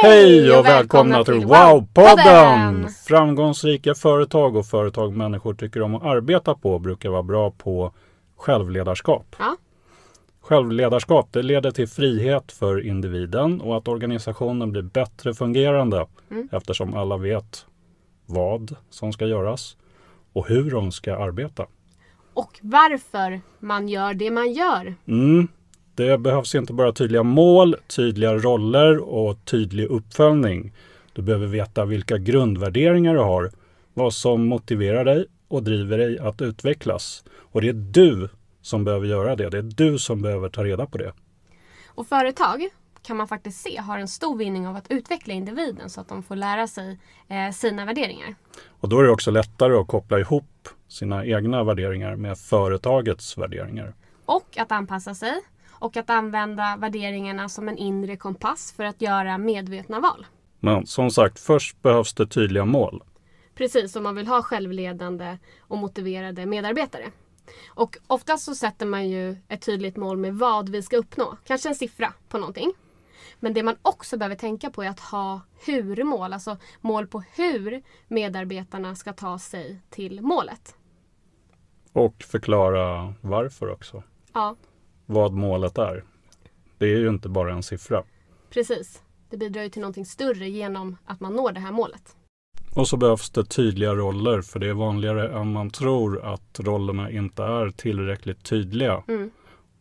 Hej och välkomna till Wow-podden! Framgångsrika företag och företag människor tycker om att arbeta på brukar vara bra på självledarskap. Ja. Självledarskap det leder till frihet för individen och att organisationen blir bättre fungerande Mm. eftersom alla vet vad som ska göras och hur de ska arbeta. Och varför man gör det man gör. Mm. Det behövs inte bara tydliga mål, tydliga roller och tydlig uppföljning. Du behöver veta vilka grundvärderingar du har, vad som motiverar dig och driver dig att utvecklas. Och det är du som behöver göra det. Det är du som behöver ta reda på det. Och företag kan man faktiskt se har en stor vinning av att utveckla individen så att de får lära sig eh, sina värderingar. Och då är det också lättare att koppla ihop sina egna värderingar med företagets värderingar. Och att anpassa sig. Och att använda värderingarna som en inre kompass för att göra medvetna val. Men som sagt, först behövs det tydliga mål. Precis om man vill ha självledande och motiverade medarbetare. Och oftast så sätter man ju ett tydligt mål med vad vi ska uppnå. Kanske en siffra på någonting. Men det man också behöver tänka på är att ha hur-mål, alltså mål på hur medarbetarna ska ta sig till målet. Och förklara varför också. Ja, Vad målet är. Det är ju inte bara en siffra. precis. Det bidrar ju till någonting större genom att man når det här målet. Och så behövs det tydliga roller för det är vanligare än man tror att rollerna inte är tillräckligt tydliga. Mm.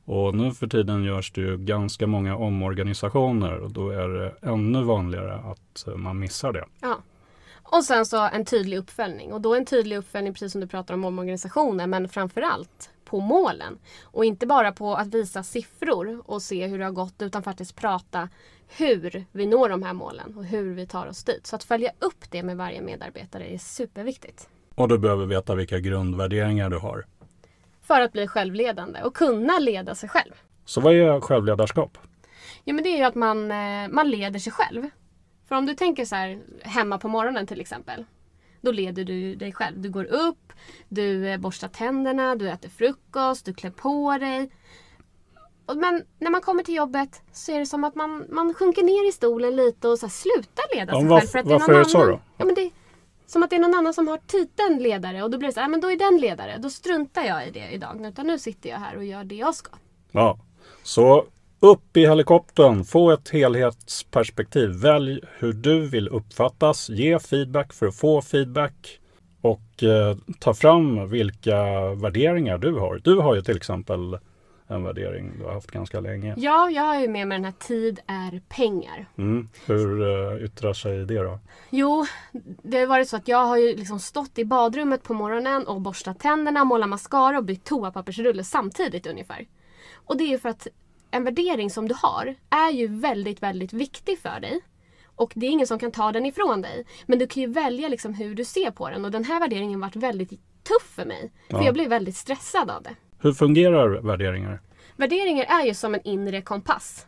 Och nu för tiden görs det ju ganska många omorganisationer och då är det ännu vanligare att eh, man missar det. Ja. Och sen så en tydlig uppföljning. Och då en tydlig uppföljning precis som du pratar om omorganisationen men framförallt på målen. Och inte bara på att visa siffror och se hur det har gått utan faktiskt prata hur vi når de här målen och hur vi tar oss dit. Så att följa upp det med varje medarbetare är superviktigt. Och du behöver veta vilka grundvärderingar du har. För att bli självledande och kunna leda sig själv. Så vad är självledarskap? Ja men det är ju att man, eh, man leder sig själv. För om du tänker så här hemma på morgonen till exempel. Då leder du dig själv. Du går upp, du eh, borstar tänderna, du äter frukost, du klär på dig. Men när man kommer till jobbet så är det som att man, man sjunker ner i stolen lite och så slutar leda Ja, sig varf- själv. För att varför någon är det så annan, då? Ja, men det är som att det är någon annan som har titeln ledare och då blir det så här, "Ja, men då är den ledare. Då struntar jag i det idag. Utan nu sitter jag här och gör det jag ska. Ja, så upp i helikoptern, få ett helhetsperspektiv. Välj hur du vill uppfattas, ge feedback för att få feedback och eh, ta fram vilka värderingar du har. Du har ju till exempel en värdering du har haft ganska länge. Ja, jag har ju med mig den här tid är pengar. Mm. Hur eh, yttrar sig det då? Jo, det har varit så att jag har ju liksom stått i badrummet på morgonen och borstat tänderna, målat mascara och bytt toapappersrulle samtidigt ungefär. Och det är ju för att en värdering som du har är ju väldigt, väldigt viktig för dig. Och det är ingen som kan ta den ifrån dig. Men du kan ju välja liksom hur du ser på den. Och den här värderingen varit väldigt tuff för mig. För Ja. jag blev väldigt stressad av det. Hur fungerar värderingar? Värderingar är ju som en inre kompass.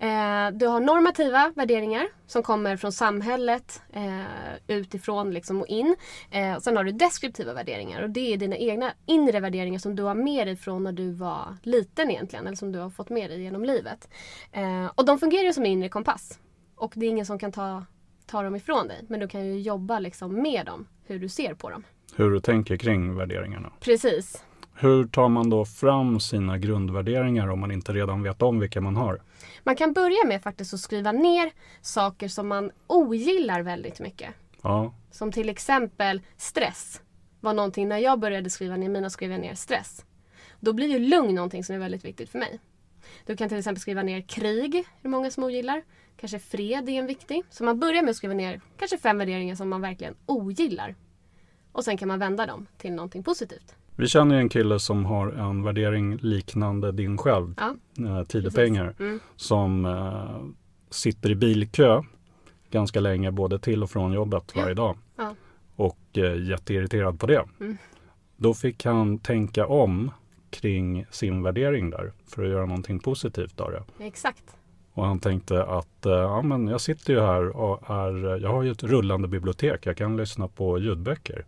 Eh, du har normativa värderingar som kommer från samhället eh, utifrån liksom och in. Eh, sen har du deskriptiva värderingar och det är dina egna inre värderingar som du har med dig från när du var liten egentligen. Eller som du har fått med dig genom livet. Eh, och de fungerar ju som en inre kompass. Och det är ingen som kan ta, ta dem ifrån dig. Men du kan ju jobba liksom med dem, hur du ser på dem. Hur du tänker kring värderingarna? Precis. Hur tar man då fram sina grundvärderingar om man inte redan vet om vilka man har? Man kan börja med faktiskt att skriva ner saker som man ogillar väldigt mycket. Ja, Som till exempel stress. Var någonting när jag började skriva ner mina skrev jag ner stress. Då blir ju lugn någonting som är väldigt viktigt för mig. Du kan till exempel skriva ner krig, är det många som ogillar. Kanske fred är en viktig. Så man börjar med att skriva ner kanske fem värderingar som man verkligen ogillar. Och sen kan man vända dem till någonting positivt. Vi känner ju en kille som har en värdering liknande din själv, Ja, eh, tid och pengar, Mm. som eh, sitter i bilkö ganska länge både till och från jobbet varje dag Ja. och eh, jätteirriterad på det. Mm. Då fick han tänka om kring sin värdering där för att göra någonting positivt av det. exakt. Och han tänkte att eh, ja, men jag sitter ju här och är, jag har ju ett rullande bibliotek. Jag kan lyssna på ljudböcker.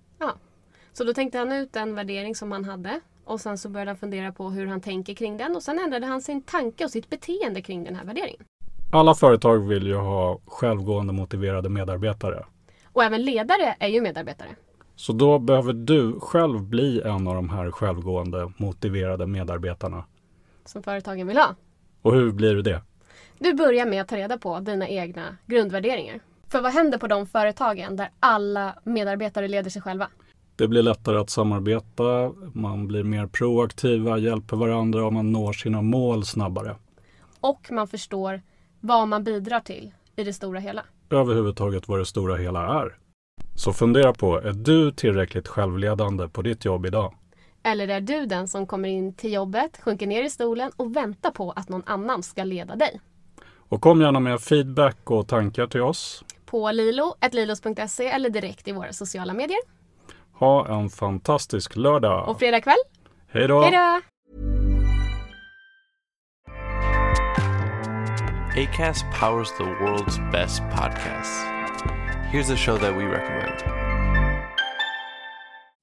Så då tänkte han ut en värdering som han hade. Och sen så började han fundera på hur han tänker kring den. Och sen ändrade han sin tanke och sitt beteende kring den här värderingen. Alla företag vill ju ha självgående motiverade medarbetare. Och även ledare är ju medarbetare. Så då behöver du själv bli en av de här självgående motiverade medarbetarna. Som företagen vill ha. Och hur blir du det? Du börjar med att ta reda på dina egna grundvärderingar. För vad händer på de företagen där alla medarbetare leder sig själva? Det blir lättare att samarbeta, man blir mer proaktiva, hjälper varandra och man når sina mål snabbare. Och man förstår vad man bidrar till i det stora hela. Överhuvudtaget vad det stora hela är. Så fundera på, är du tillräckligt självledande på ditt jobb idag? Eller är du den som kommer in till jobbet, sjunker ner i stolen och väntar på att någon annan ska leda dig? Och kom gärna med feedback och tankar till oss. På lilo.lilos.se eller direkt i våra sociala medier. Ha en fantastisk lördag! Och fredag kväll, Hej då! hej då! ACAST powers the world's best podcasts. Here's a show that we recommend.